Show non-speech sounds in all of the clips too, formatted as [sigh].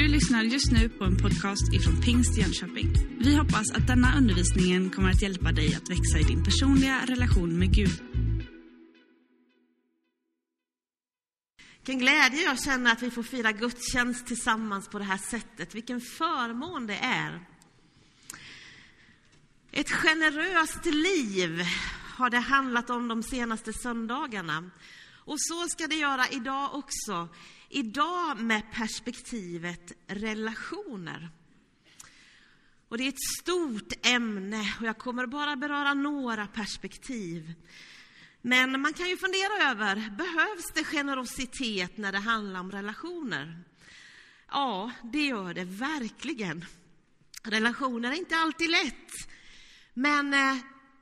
Du lyssnar just nu på en podcast ifrån Pingst Jönköping. Vi hoppas att denna undervisning kommer att hjälpa dig att växa i din personliga relation med Gud. Vilken glädje jag känner att vi får fira gudstjänst tillsammans på det här sättet. Vilken förmån det är. Ett generöst liv har det handlat om de senaste söndagarna. Och så ska det göra idag också. Idag med perspektivet relationer. Och det är ett stort ämne och jag kommer bara beröra några perspektiv. Men man kan ju fundera över, behövs det generositet när det handlar om relationer? Ja, det gör det verkligen. Relationer är inte alltid lätt. Men eh,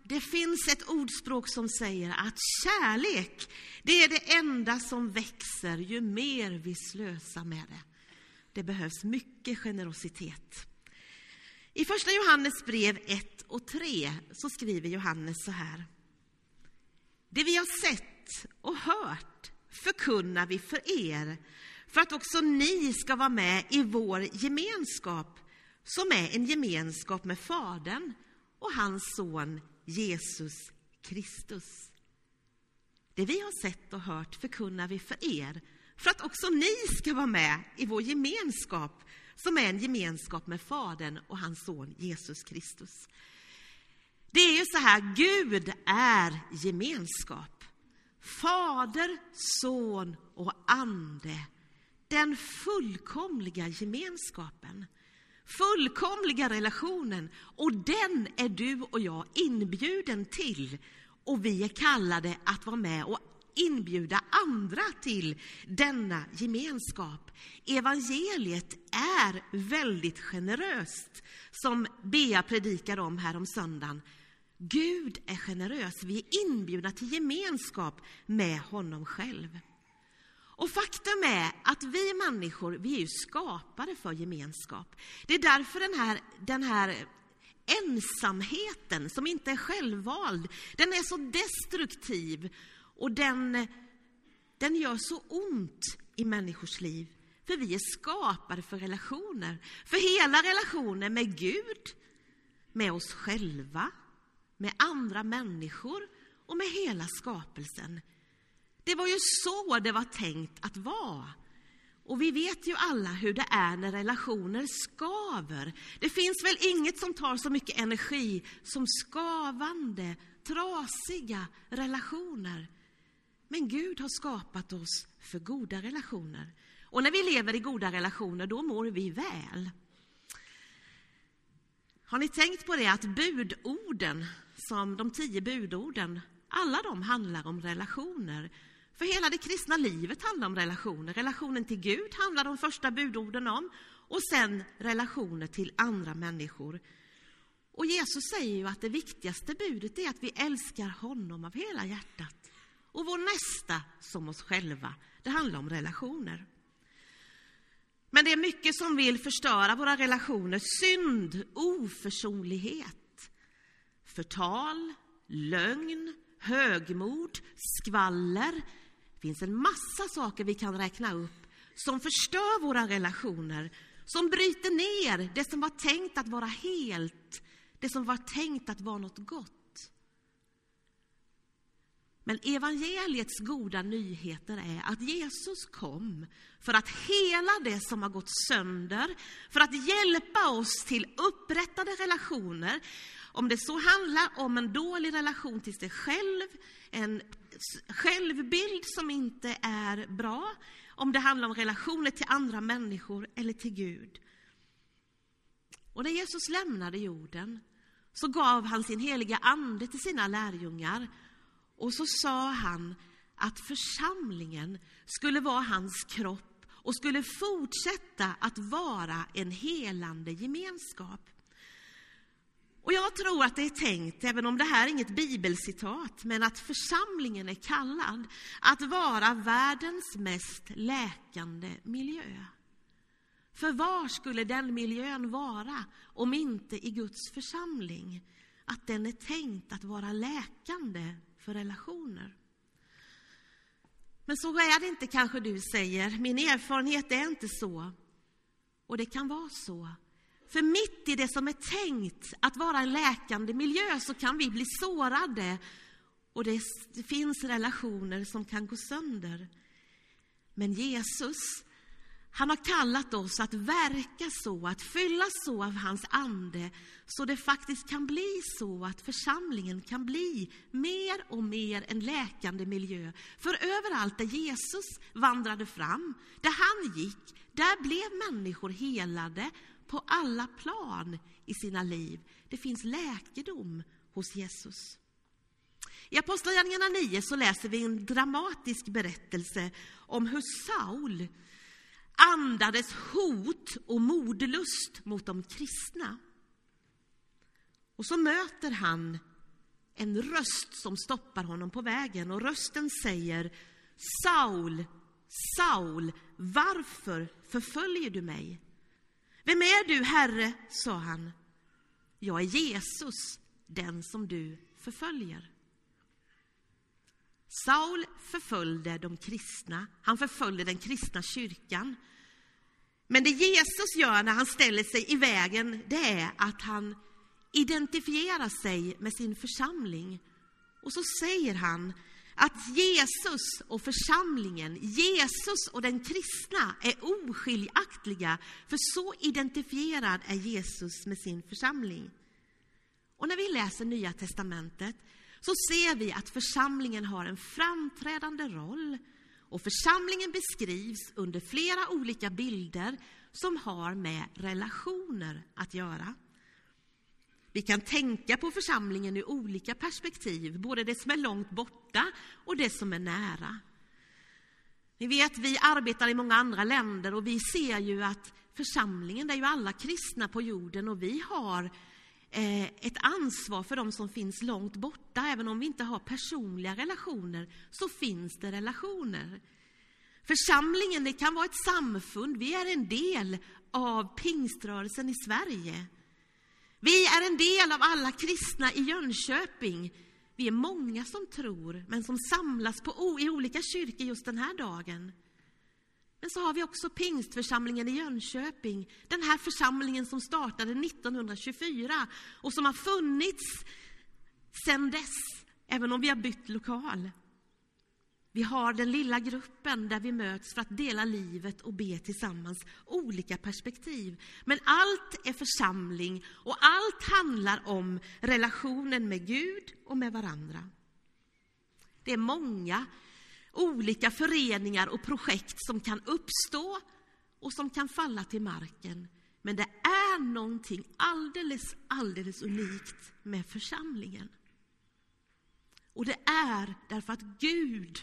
det finns ett ordspråk som säger att kärlek, det är det enda som växer ju mer vi slösar med det. Det behövs mycket generositet. I första Johannes brev 1 och 3 så skriver Johannes så här. Det vi har sett och hört förkunnar vi för er för att också ni ska vara med i vår gemenskap som är en gemenskap med Fadern och hans son Jesus Kristus. Det vi har sett och hört förkunnar vi för er för att också ni ska vara med i vår gemenskap som är en gemenskap med Fadern och hans son Jesus Kristus. Det är ju så här, Gud är gemenskap. Fader, son och ande. Den fullkomliga gemenskapen. Fullkomliga relationen. Och den är du och jag inbjuden till. Och vi är kallade att vara med och inbjuda andra till denna gemenskap. Evangeliet är väldigt generöst, som Bea predikar om här om söndagen. Gud är generös. Vi är inbjudna till gemenskap med honom själv. Och faktum är att vi människor, vi är ju skapade för gemenskap. Det är därför den här, den här ensamheten, som inte är självvald, den är så destruktiv och den, den gör så ont i människors liv. För vi är skapade för relationer. För hela relationen med Gud, med oss själva, med andra människor och med hela skapelsen. Det var ju så det var tänkt att vara. Och vi vet ju alla hur det är när relationer skaver. Det finns väl inget som tar så mycket energi som skavande, trasiga relationer. Men Gud har skapat oss för goda relationer. Och när vi lever i goda relationer, då mår vi väl. Har ni tänkt på det att budorden, som de tio budorden, alla de handlar om relationer. För hela det kristna livet handlar om relationer. Relationen till Gud handlar de första budorden om och sen relationer till andra människor. Och Jesus säger ju att det viktigaste budet är att vi älskar honom av hela hjärtat och vår nästa som oss själva. Det handlar om relationer. Men det är mycket som vill förstöra våra relationer. Synd, oförsonlighet, förtal, lögn, högmod, skvaller. Det finns en massa saker vi kan räkna upp som förstör våra relationer, som bryter ner det som var tänkt att vara helt, det som var tänkt att vara något gott. Men evangeliets goda nyheter är att Jesus kom för att hela det som har gått sönder, för att hjälpa oss till upprättade relationer. Om det så handlar om en dålig relation till sig själv, en självbild som inte är bra, om det handlar om relationer till andra människor eller till Gud. Och när Jesus lämnade jorden så gav han sin heliga ande till sina lärjungar och så sa han att församlingen skulle vara hans kropp och skulle fortsätta att vara en helande gemenskap. Och jag tror att det är tänkt, även om det här är inget bibelcitat, men att församlingen är kallad att vara världens mest läkande miljö. För var skulle den miljön vara om inte i Guds församling? Att den är tänkt att vara läkande för relationer. Men så är det inte kanske du säger. Min erfarenhet är inte så. Och det kan vara så. För mitt i det som är tänkt att vara en läkande miljö så kan vi bli sårade och det finns relationer som kan gå sönder. Men Jesus, han har kallat oss att verka så, att fyllas så av hans ande så det faktiskt kan bli så att församlingen kan bli mer och mer en läkande miljö. För överallt där Jesus vandrade fram, där han gick, där blev människor helade på alla plan i sina liv. Det finns läkedom hos Jesus. I Apostlagärningarna 9 så läser vi en dramatisk berättelse om hur Saul andades hot och mordlust mot de kristna. Och så möter han en röst som stoppar honom på vägen och rösten säger Saul, Saul, varför förföljer du mig? Vem är du, Herre? sa han. Jag är Jesus, den som du förföljer. Saul förföljde de kristna, han förföljde den kristna kyrkan. Men det Jesus gör när han ställer sig i vägen, det är att han identifierar sig med sin församling. Och så säger han att Jesus och församlingen, Jesus och den kristna är oskiljaktiga, för så identifierad är Jesus med sin församling. Och när vi läser Nya testamentet så ser vi att församlingen har en framträdande roll och församlingen beskrivs under flera olika bilder som har med relationer att göra. Vi kan tänka på församlingen ur olika perspektiv, både det som är långt borta och det som är nära. Ni vet, vi arbetar i många andra länder och vi ser ju att församlingen, det är ju alla kristna på jorden och vi har Eh, ett ansvar för de som finns långt borta. Även om vi inte har personliga relationer så finns det relationer. Församlingen det kan vara ett samfund, vi är en del av pingströrelsen i Sverige. Vi är en del av alla kristna i Jönköping. Vi är många som tror, men som samlas på, i olika kyrkor just den här dagen. Men så har vi också pingstförsamlingen i Jönköping, den här församlingen som startade 1924 och som har funnits sedan dess, även om vi har bytt lokal. Vi har den lilla gruppen där vi möts för att dela livet och be tillsammans. Olika perspektiv. Men allt är församling och allt handlar om relationen med Gud och med varandra. Det är många olika föreningar och projekt som kan uppstå och som kan falla till marken. Men det är någonting alldeles, alldeles unikt med församlingen. Och det är därför att Gud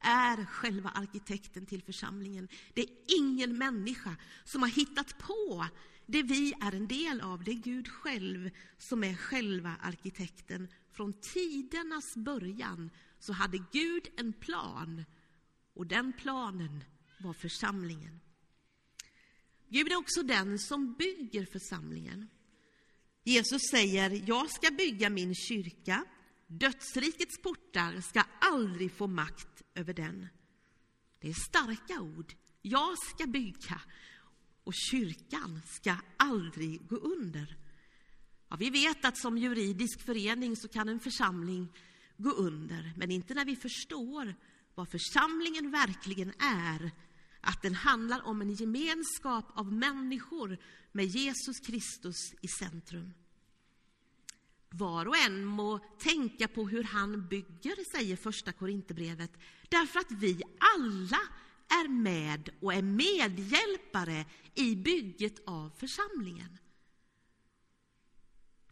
är själva arkitekten till församlingen. Det är ingen människa som har hittat på det vi är en del av. Det är Gud själv som är själva arkitekten. Från tidernas början så hade Gud en plan och den planen var församlingen. Gud är också den som bygger församlingen. Jesus säger, jag ska bygga min kyrka. Dödsrikets portar ska aldrig få makt över den. Det är starka ord. Jag ska bygga och kyrkan ska aldrig gå under. Ja, vi vet att som juridisk förening så kan en församling gå under, men inte när vi förstår vad församlingen verkligen är. Att den handlar om en gemenskap av människor med Jesus Kristus i centrum. Var och en må tänka på hur han bygger, säger första Korinthierbrevet, därför att vi alla är med och är medhjälpare i bygget av församlingen.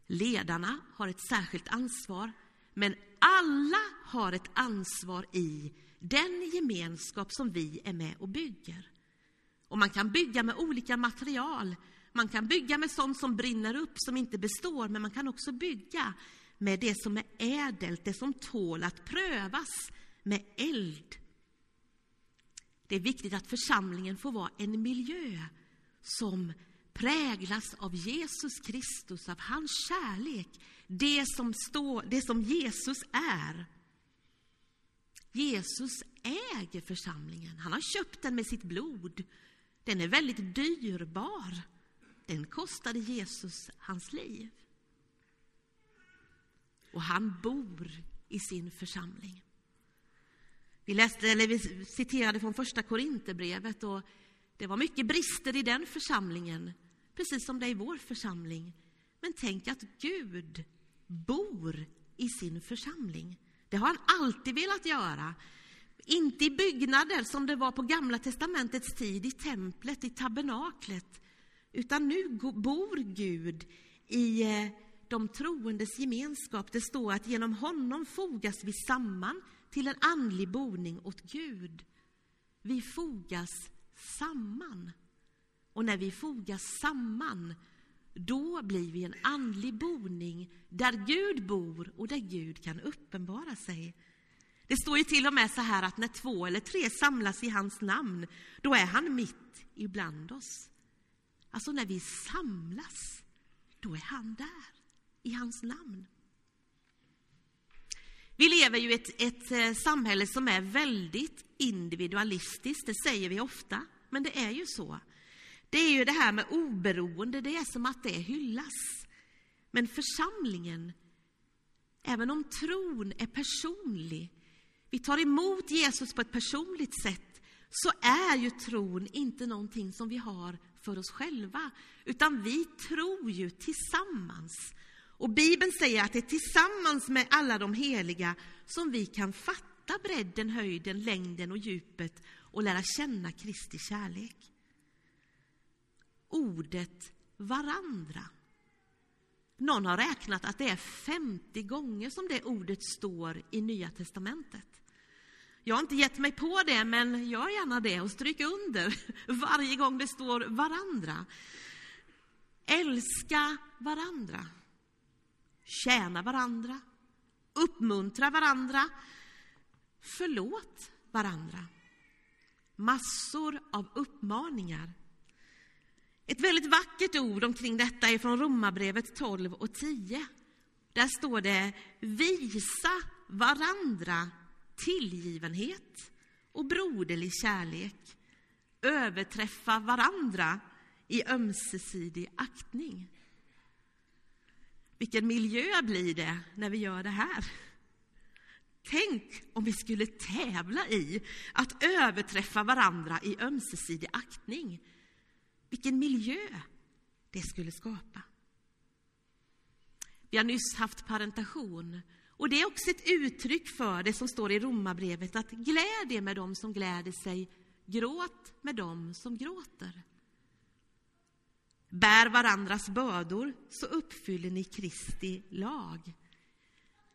Ledarna har ett särskilt ansvar, men alla har ett ansvar i den gemenskap som vi är med och bygger. Och man kan bygga med olika material, man kan bygga med sånt som brinner upp, som inte består, men man kan också bygga med det som är ädelt, det som tål att prövas med eld. Det är viktigt att församlingen får vara en miljö som präglas av Jesus Kristus, av hans kärlek, det som, står, det som Jesus är. Jesus äger församlingen, han har köpt den med sitt blod. den är väldigt dyrbar. Den kostade Jesus hans liv. Och han bor i sin församling. Vi, läste, eller vi citerade från första Korinthierbrevet och det var mycket brister i den församlingen, precis som det är i vår församling. Men tänk att Gud bor i sin församling. Det har han alltid velat göra. Inte i byggnader som det var på Gamla testamentets tid, i templet, i tabernaklet. Utan nu bor Gud i eh, de troendes gemenskap. Det står att genom honom fogas vi samman till en andlig boning åt Gud. Vi fogas samman. Och när vi fogas samman, då blir vi en andlig boning där Gud bor och där Gud kan uppenbara sig. Det står ju till och med så här att när två eller tre samlas i hans namn, då är han mitt ibland oss. Alltså när vi samlas, då är han där, i hans namn. Vi lever ju i ett, ett eh, samhälle som är väldigt individualistiskt, det säger vi ofta, men det är ju så. Det är ju det här med oberoende, det är som att det hyllas. Men församlingen, även om tron är personlig, vi tar emot Jesus på ett personligt sätt, så är ju tron inte någonting som vi har för oss själva, utan vi tror ju tillsammans. Och Bibeln säger att det är tillsammans med alla de heliga som vi kan fatta bredden, höjden, längden och djupet och lära känna Kristi kärlek. Ordet varandra. Någon har räknat att det är 50 gånger som det ordet står i Nya testamentet. Jag har inte gett mig på det, men gör gärna det och stryk under [laughs] varje gång det står varandra. Älska varandra. Tjäna varandra. Uppmuntra varandra. Förlåt varandra. Massor av uppmaningar. Ett väldigt vackert ord omkring detta är från Romarbrevet 12 och 10. Där står det visa varandra tillgivenhet och broderlig kärlek. Överträffa varandra i ömsesidig aktning. Vilken miljö blir det när vi gör det här? Tänk om vi skulle tävla i att överträffa varandra i ömsesidig aktning. Vilken miljö det skulle skapa. Vi har nyss haft parentation och det är också ett uttryck för det som står i Romarbrevet att gläd er med dem som gläder sig, gråt med dem som gråter. Bär varandras bördor så uppfyller ni Kristi lag.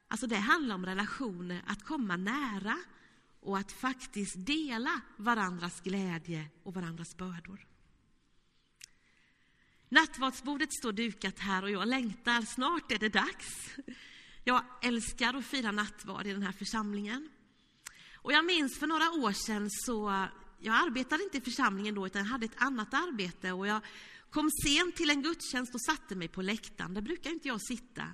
Alltså det handlar om relationer, att komma nära och att faktiskt dela varandras glädje och varandras bördor. Nattvardsbordet står dukat här och jag längtar, snart är det dags. Jag älskar att fira nattvard i den här församlingen. Och jag minns för några år sedan så, jag arbetade inte i församlingen då utan jag hade ett annat arbete och jag kom sent till en gudstjänst och satte mig på läktaren. Där brukar inte jag sitta.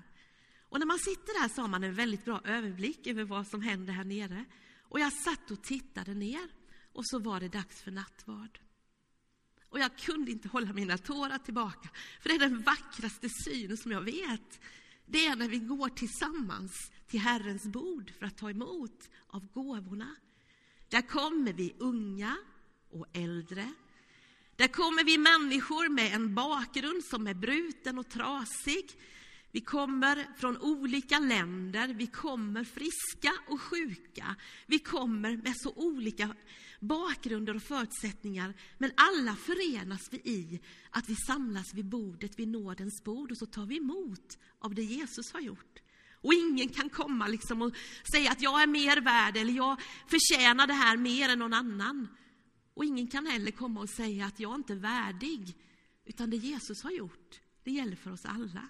Och när man sitter där så har man en väldigt bra överblick över vad som händer här nere. Och jag satt och tittade ner och så var det dags för nattvard. Och jag kunde inte hålla mina tårar tillbaka, för det är den vackraste syn som jag vet. Det är när vi går tillsammans till Herrens bord för att ta emot av gåvorna. Där kommer vi unga och äldre, där kommer vi människor med en bakgrund som är bruten och trasig. Vi kommer från olika länder, vi kommer friska och sjuka. Vi kommer med så olika bakgrunder och förutsättningar. Men alla förenas vi i att vi samlas vid bordet, vid nådens bord och så tar vi emot av det Jesus har gjort. Och ingen kan komma liksom och säga att jag är mer värd eller jag förtjänar det här mer än någon annan. Och ingen kan heller komma och säga att jag inte är värdig, utan det Jesus har gjort, det gäller för oss alla.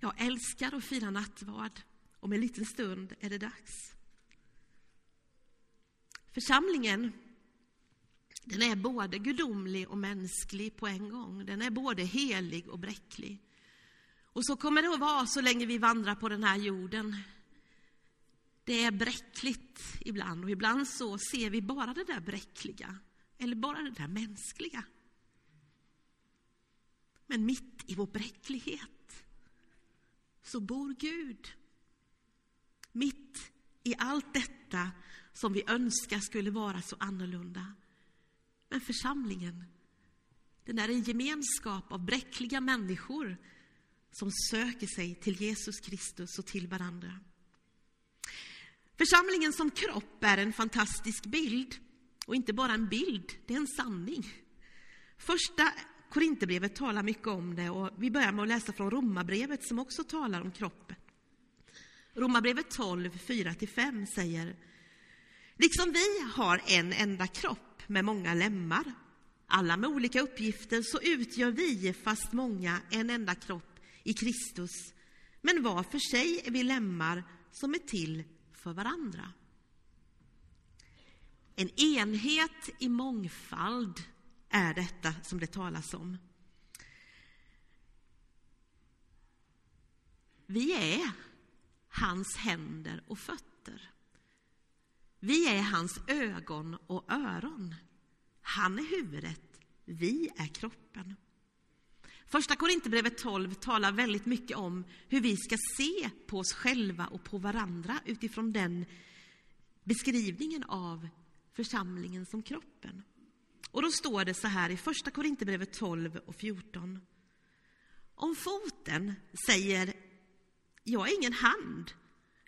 Jag älskar att fira nattvard. Om en liten stund är det dags. Församlingen, den är både gudomlig och mänsklig på en gång. Den är både helig och bräcklig. Och så kommer det att vara så länge vi vandrar på den här jorden. Det är bräckligt ibland och ibland så ser vi bara det där bräckliga. eller bara det där mänskliga. Men mitt i vår bräcklighet så bor Gud. Mitt i allt detta som vi önskar skulle vara så annorlunda. Men församlingen, den är en gemenskap av bräckliga människor som söker sig till Jesus Kristus och till varandra. Församlingen som kropp är en fantastisk bild. Och inte bara en bild, det är en sanning. Första Korinthierbrevet talar mycket om det och vi börjar med att läsa från Romarbrevet som också talar om kroppen. Romarbrevet 12, 4-5 säger Liksom vi har en enda kropp med många lemmar, alla med olika uppgifter, så utgör vi, fast många, en enda kropp i Kristus. Men var för sig är vi lemmar som är till för varandra. En enhet i mångfald är detta som det talas om. Vi är hans händer och fötter. Vi är hans ögon och öron. Han är huvudet, vi är kroppen. Första Korinthierbrevet 12 talar väldigt mycket om hur vi ska se på oss själva och på varandra utifrån den beskrivningen av församlingen som kroppen. Och då står det så här i Första Korinthierbrevet 12 och 14. Om foten säger jag är ingen hand,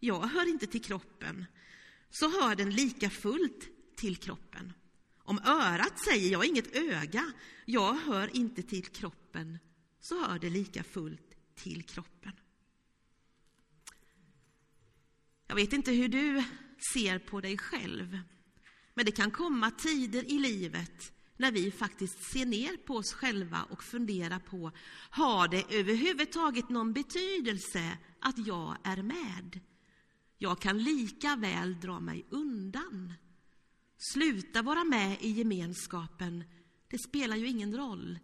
jag hör inte till kroppen, så hör den lika fullt till kroppen. Om örat säger jag inget öga, jag hör inte till kroppen, så hör det lika fullt till kroppen. Jag vet inte hur du ser på dig själv, men det kan komma tider i livet när vi faktiskt ser ner på oss själva och funderar på, har det överhuvudtaget någon betydelse att jag är med? Jag kan lika väl dra mig undan. Sluta vara med i gemenskapen, det spelar ju ingen roll.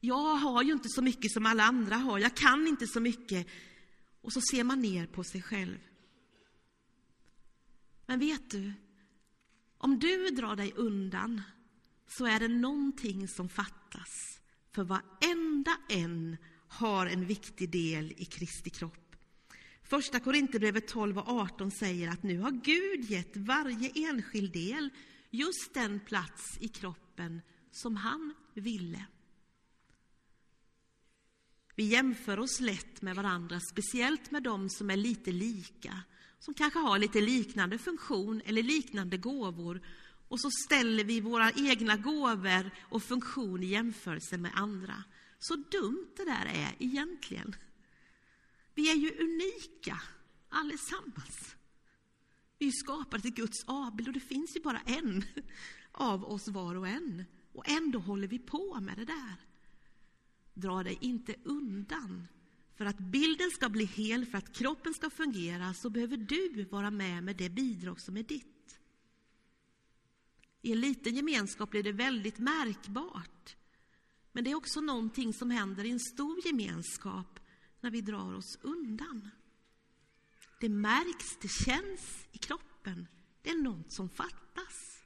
Jag har ju inte så mycket som alla andra har, jag kan inte så mycket. Och så ser man ner på sig själv. Men vet du, om du drar dig undan så är det någonting som fattas. För varenda en har en viktig del i Kristi kropp. Första Korinthierbrevet 12 och 18 säger att nu har Gud gett varje enskild del just den plats i kroppen som han ville. Vi jämför oss lätt med varandra, speciellt med dem som är lite lika, som kanske har lite liknande funktion eller liknande gåvor. Och så ställer vi våra egna gåvor och funktion i jämförelse med andra. Så dumt det där är egentligen. Vi är ju unika allesammans. Vi är skapade till Guds avbild och det finns ju bara en av oss var och en. Och ändå håller vi på med det där. Dra dig inte undan. För att bilden ska bli hel, för att kroppen ska fungera, så behöver du vara med med det bidrag som är ditt. I en liten gemenskap blir det väldigt märkbart. Men det är också någonting som händer i en stor gemenskap när vi drar oss undan. Det märks, det känns i kroppen. Det är något som fattas.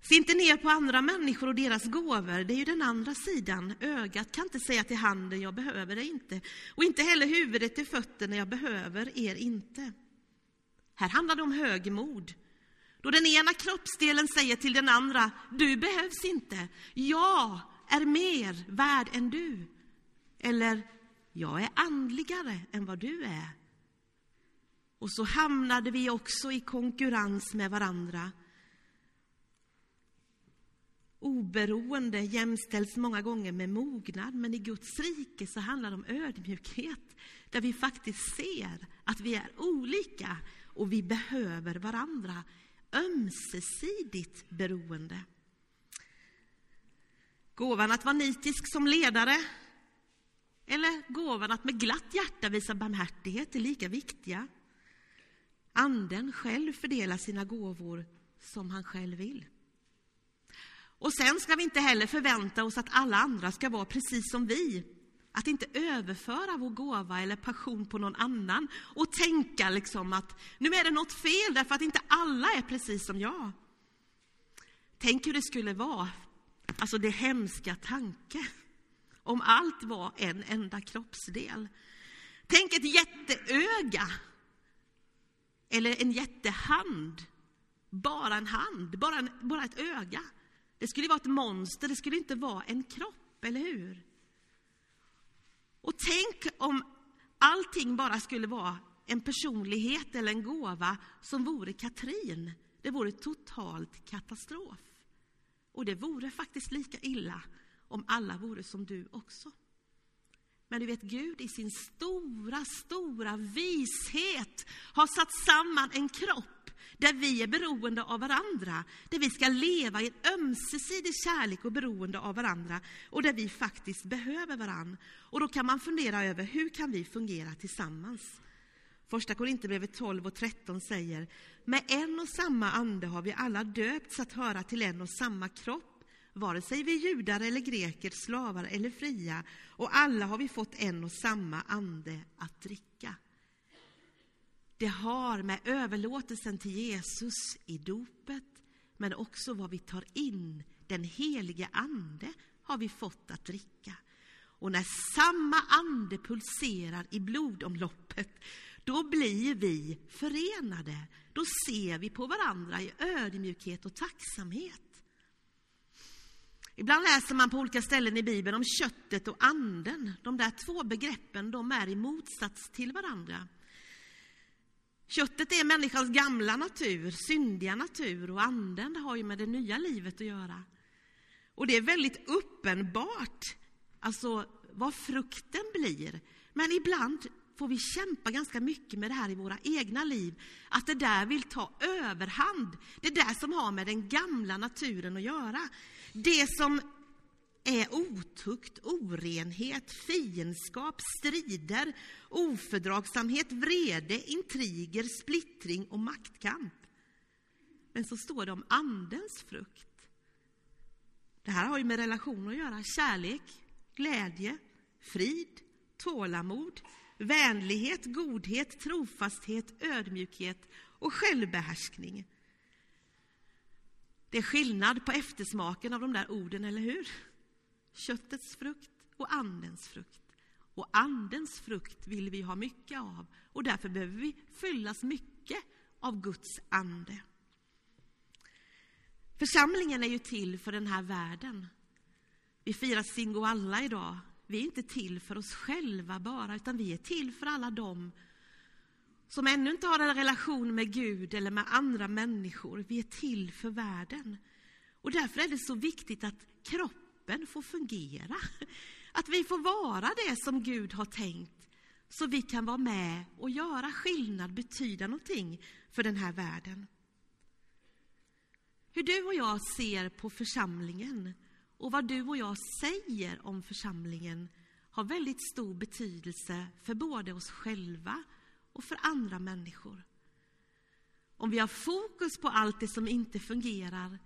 Se inte ner på andra människor och deras gåvor. Det är ju den andra sidan. Ögat kan inte säga till handen, jag behöver dig inte. Och inte heller huvudet till fötterna, jag behöver er inte. Här handlar det om högmod. Då den ena kroppsdelen säger till den andra, du behövs inte. Jag är mer värd än du. Eller, jag är andligare än vad du är. Och så hamnade vi också i konkurrens med varandra. Oberoende jämställs många gånger med mognad, men i Guds rike så handlar det om ödmjukhet, där vi faktiskt ser att vi är olika och vi behöver varandra. Ömsesidigt beroende. Gåvan att vara nitisk som ledare eller gåvan att med glatt hjärta visa barmhärtighet är lika viktiga. Anden själv fördelar sina gåvor som han själv vill. Och sen ska vi inte heller förvänta oss att alla andra ska vara precis som vi. Att inte överföra vår gåva eller passion på någon annan och tänka liksom att nu är det något fel därför att inte alla är precis som jag. Tänk hur det skulle vara, alltså det hemska tanke, om allt var en enda kroppsdel. Tänk ett jätteöga eller en jättehand. Bara en hand, bara, en, bara ett öga. Det skulle vara ett monster, det skulle inte vara en kropp, eller hur? Och tänk om allting bara skulle vara en personlighet eller en gåva som vore Katrin. Det vore totalt katastrof. Och det vore faktiskt lika illa om alla vore som du också. Men du vet, Gud i sin stora, stora vishet har satt samman en kropp där vi är beroende av varandra, där vi ska leva i en ömsesidig kärlek och beroende av varandra och där vi faktiskt behöver varandra. Och då kan man fundera över hur kan vi fungera tillsammans? Första Korinthierbrevet 12 och 13 säger Med en och samma ande har vi alla döpts att höra till en och samma kropp vare sig vi är judar eller greker, slavar eller fria, och alla har vi fått en och samma ande att dricka. Det har med överlåtelsen till Jesus i dopet, men också vad vi tar in, den helige Ande, har vi fått att dricka. Och när samma ande pulserar i blodomloppet, då blir vi förenade. Då ser vi på varandra i ödmjukhet och tacksamhet. Ibland läser man på olika ställen i Bibeln om köttet och anden. De där två begreppen de är i motsats till varandra. Köttet är människans gamla natur, syndiga natur och anden har ju med det nya livet att göra. Och det är väldigt uppenbart alltså, vad frukten blir. Men ibland får vi kämpa ganska mycket med det här i våra egna liv. Att det där vill ta överhand. Det där som har med den gamla naturen att göra. Det som är otukt, orenhet, fiendskap, strider, ofördragsamhet, vrede, intriger, splittring och maktkamp. Men så står det om Andens frukt. Det här har ju med relationer att göra. Kärlek, glädje, frid, tålamod, vänlighet, godhet, trofasthet, ödmjukhet och självbehärskning. Det är skillnad på eftersmaken av de där orden, eller hur? Köttets frukt och andens frukt. Och andens frukt vill vi ha mycket av och därför behöver vi fyllas mycket av Guds ande. Församlingen är ju till för den här världen. Vi firar Singoalla idag. Vi är inte till för oss själva bara, utan vi är till för alla dem som ännu inte har en relation med Gud eller med andra människor. Vi är till för världen. Och därför är det så viktigt att kroppen får fungera. Att vi får vara det som Gud har tänkt, så vi kan vara med och göra skillnad, betyda någonting för den här världen. Hur du och jag ser på församlingen och vad du och jag säger om församlingen har väldigt stor betydelse för både oss själva och för andra människor. Om vi har fokus på allt det som inte fungerar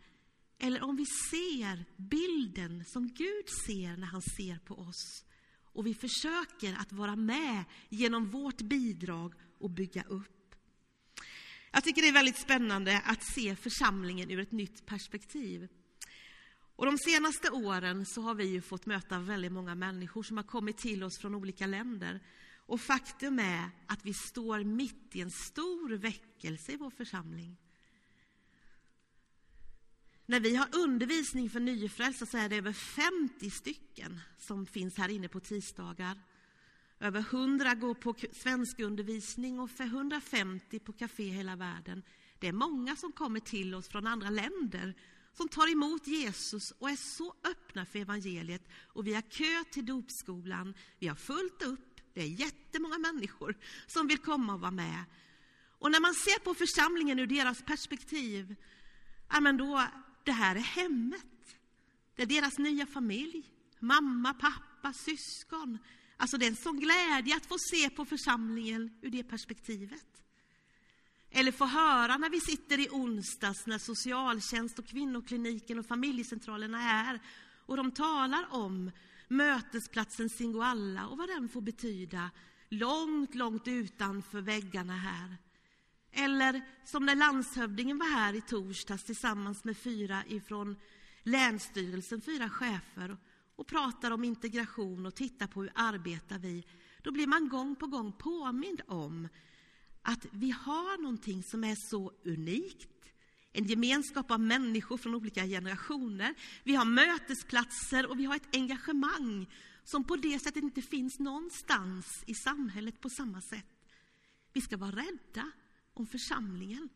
eller om vi ser bilden som Gud ser när han ser på oss och vi försöker att vara med genom vårt bidrag och bygga upp. Jag tycker det är väldigt spännande att se församlingen ur ett nytt perspektiv. Och de senaste åren så har vi ju fått möta väldigt många människor som har kommit till oss från olika länder och faktum är att vi står mitt i en stor väckelse i vår församling. När vi har undervisning för nyfrälsta så är det över 50 stycken som finns här inne på tisdagar. Över 100 går på svenskundervisning och för 150 på Café hela världen. Det är många som kommer till oss från andra länder som tar emot Jesus och är så öppna för evangeliet. Och vi har kö till dopskolan, vi har fullt upp det är jättemånga människor som vill komma och vara med. Och när man ser på församlingen ur deras perspektiv, ja men då, det här är hemmet. Det är deras nya familj, mamma, pappa, syskon. Alltså det är en sån glädje att få se på församlingen ur det perspektivet. Eller få höra när vi sitter i onsdags när socialtjänst och kvinnokliniken och familjecentralerna är och de talar om mötesplatsen Singoalla och vad den får betyda långt, långt utanför väggarna här. Eller som när landshövdingen var här i torsdags tillsammans med fyra ifrån Länsstyrelsen, fyra chefer och pratar om integration och tittar på hur arbetar vi. Då blir man gång på gång påmind om att vi har någonting som är så unikt. En gemenskap av människor från olika generationer. Vi har mötesplatser och vi har ett engagemang som på det sättet inte finns någonstans i samhället på samma sätt. Vi ska vara rädda om församlingen.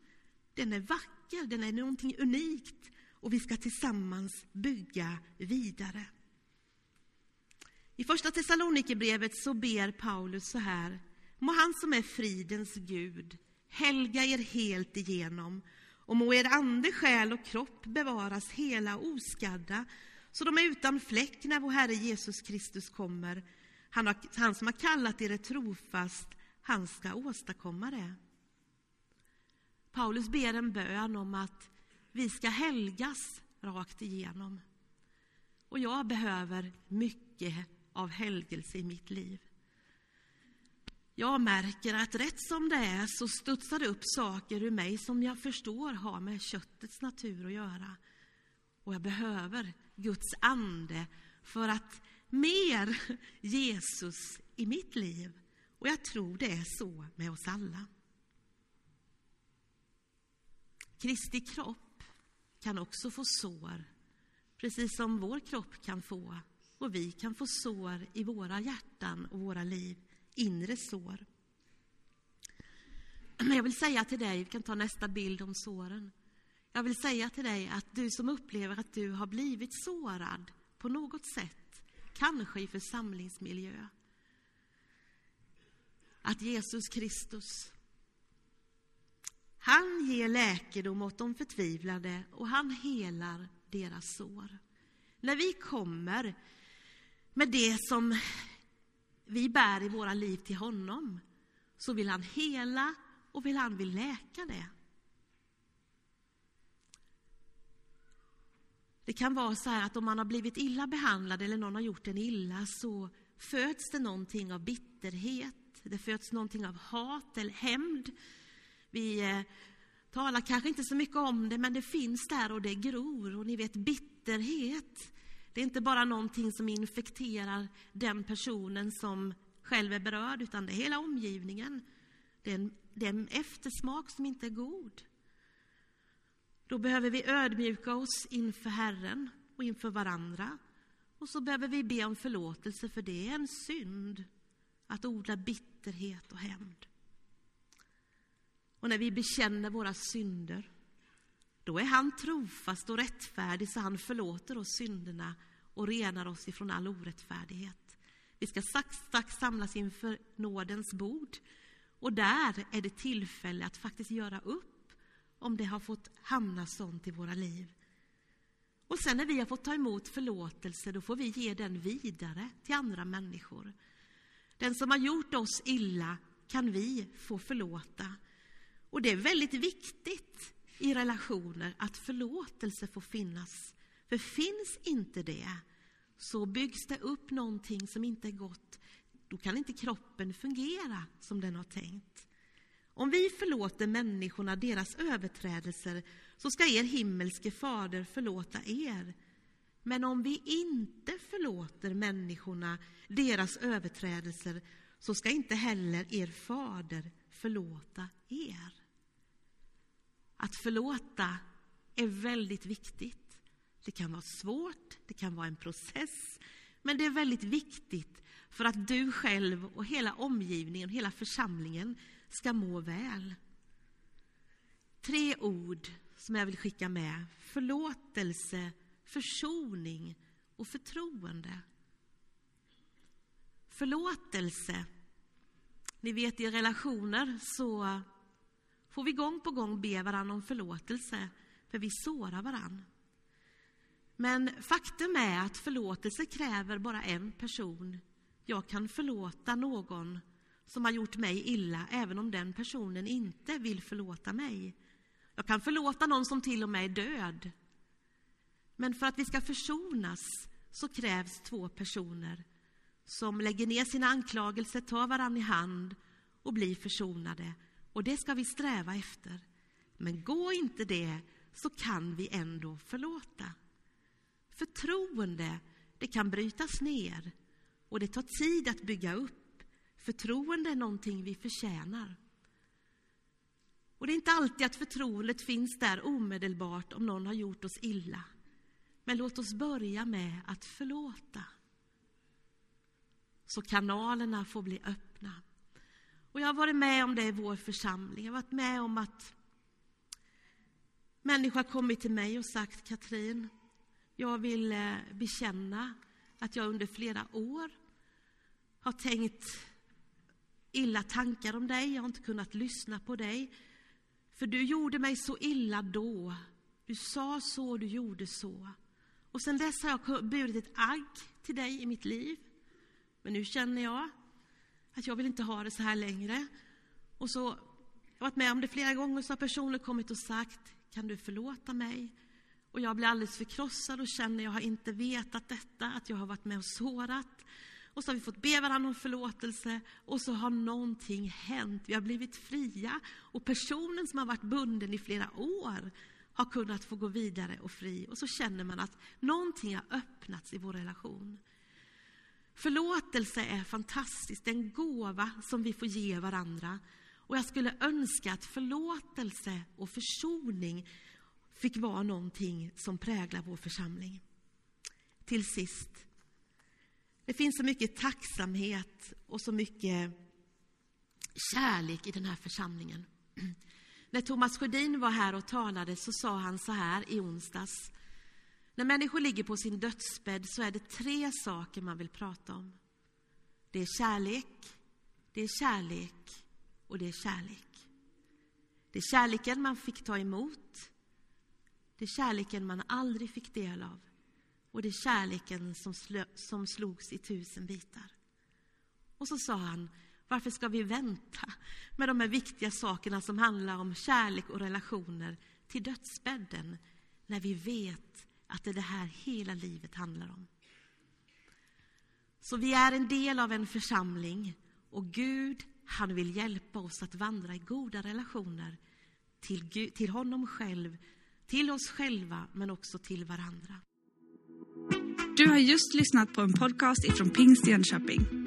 Den är vacker, den är någonting unikt och vi ska tillsammans bygga vidare. I första Thessalonikerbrevet så ber Paulus så här. Må han som är fridens Gud helga er helt igenom och må er ande, själ och kropp bevaras hela oskadda så de är utan fläck när vår Herre Jesus Kristus kommer. Han, har, han som har kallat er trofast, han ska åstadkomma det. Paulus ber en bön om att vi ska helgas rakt igenom. Och jag behöver mycket av helgelse i mitt liv. Jag märker att rätt som det är så studsar det upp saker ur mig som jag förstår har med köttets natur att göra. Och jag behöver Guds ande för att mer [laughs] Jesus i mitt liv. Och jag tror det är så med oss alla. Kristi kropp kan också få sår, precis som vår kropp kan få. Och vi kan få sår i våra hjärtan och våra liv, inre sår. Men jag vill säga till dig, vi kan ta nästa bild om såren. Jag vill säga till dig att du som upplever att du har blivit sårad på något sätt, kanske i församlingsmiljö, att Jesus Kristus han ger läkedom åt de förtvivlade och han helar deras sår. När vi kommer med det som vi bär i våra liv till honom så vill han hela och vill han vill läka det. Det kan vara så här att om man har blivit illa behandlad eller någon har gjort en illa så föds det någonting av bitterhet, det föds någonting av hat eller hämnd vi eh, talar kanske inte så mycket om det, men det finns där och det gror. Och ni vet, bitterhet, det är inte bara någonting som infekterar den personen som själv är berörd, utan det är hela omgivningen. Det är en, det är en eftersmak som inte är god. Då behöver vi ödmjuka oss inför Herren och inför varandra. Och så behöver vi be om förlåtelse, för det är en synd att odla bitterhet och hämnd. Och när vi bekänner våra synder, då är han trofast och rättfärdig så han förlåter oss synderna och renar oss ifrån all orättfärdighet. Vi ska strax samlas inför nådens bord och där är det tillfälle att faktiskt göra upp om det har fått hamna sånt i våra liv. Och sen när vi har fått ta emot förlåtelse, då får vi ge den vidare till andra människor. Den som har gjort oss illa kan vi få förlåta. Och det är väldigt viktigt i relationer att förlåtelse får finnas. För finns inte det så byggs det upp någonting som inte är gott. Då kan inte kroppen fungera som den har tänkt. Om vi förlåter människorna deras överträdelser så ska er himmelske fader förlåta er. Men om vi inte förlåter människorna deras överträdelser så ska inte heller er fader förlåta er. Att förlåta är väldigt viktigt. Det kan vara svårt, det kan vara en process, men det är väldigt viktigt för att du själv och hela omgivningen, hela församlingen ska må väl. Tre ord som jag vill skicka med. Förlåtelse, försoning och förtroende. Förlåtelse. Ni vet, i relationer så får vi gång på gång be varandra om förlåtelse, för vi sårar varandra. Men faktum är att förlåtelse kräver bara en person. Jag kan förlåta någon som har gjort mig illa, även om den personen inte vill förlåta mig. Jag kan förlåta någon som till och med är död. Men för att vi ska försonas så krävs två personer som lägger ner sina anklagelser, tar varandra i hand och blir försonade och det ska vi sträva efter. Men gå inte det så kan vi ändå förlåta. Förtroende, det kan brytas ner och det tar tid att bygga upp. Förtroende är någonting vi förtjänar. Och det är inte alltid att förtroendet finns där omedelbart om någon har gjort oss illa. Men låt oss börja med att förlåta. Så kanalerna får bli öppna. Och jag har varit med om det i vår församling. Jag har varit med om att människor har kommit till mig och sagt Katrin, jag vill eh, bekänna att jag under flera år har tänkt illa tankar om dig. Jag har inte kunnat lyssna på dig. För du gjorde mig så illa då. Du sa så, du gjorde så. Och sen dess har jag burit ett agg till dig i mitt liv. Men nu känner jag att jag vill inte ha det så här längre. Och så, jag har varit med om det flera gånger, så har personer kommit och sagt, kan du förlåta mig? Och jag blir alldeles förkrossad och känner, jag har inte vetat detta, att jag har varit med och sårat. Och så har vi fått be varandra om förlåtelse och så har någonting hänt. Vi har blivit fria och personen som har varit bunden i flera år har kunnat få gå vidare och fri. Och så känner man att någonting har öppnats i vår relation. Förlåtelse är fantastiskt, det är en gåva som vi får ge varandra. Och jag skulle önska att förlåtelse och försoning fick vara någonting som präglar vår församling. Till sist, det finns så mycket tacksamhet och så mycket kärlek i den här församlingen. [clears throat] När Thomas Sjödin var här och talade så sa han så här i onsdags. När människor ligger på sin dödsbädd så är det tre saker man vill prata om. Det är kärlek, det är kärlek och det är kärlek. Det är kärleken man fick ta emot. Det är kärleken man aldrig fick del av. Och det är kärleken som, slö, som slogs i tusen bitar. Och så sa han, varför ska vi vänta med de här viktiga sakerna som handlar om kärlek och relationer till dödsbädden när vi vet att det är det här hela livet handlar om? Så vi är en del av en församling och Gud, han vill hjälpa oss att vandra i goda relationer till, Gud, till honom själv, till oss själva, men också till varandra. Du har just lyssnat på en podcast ifrån Pingst Jönköping.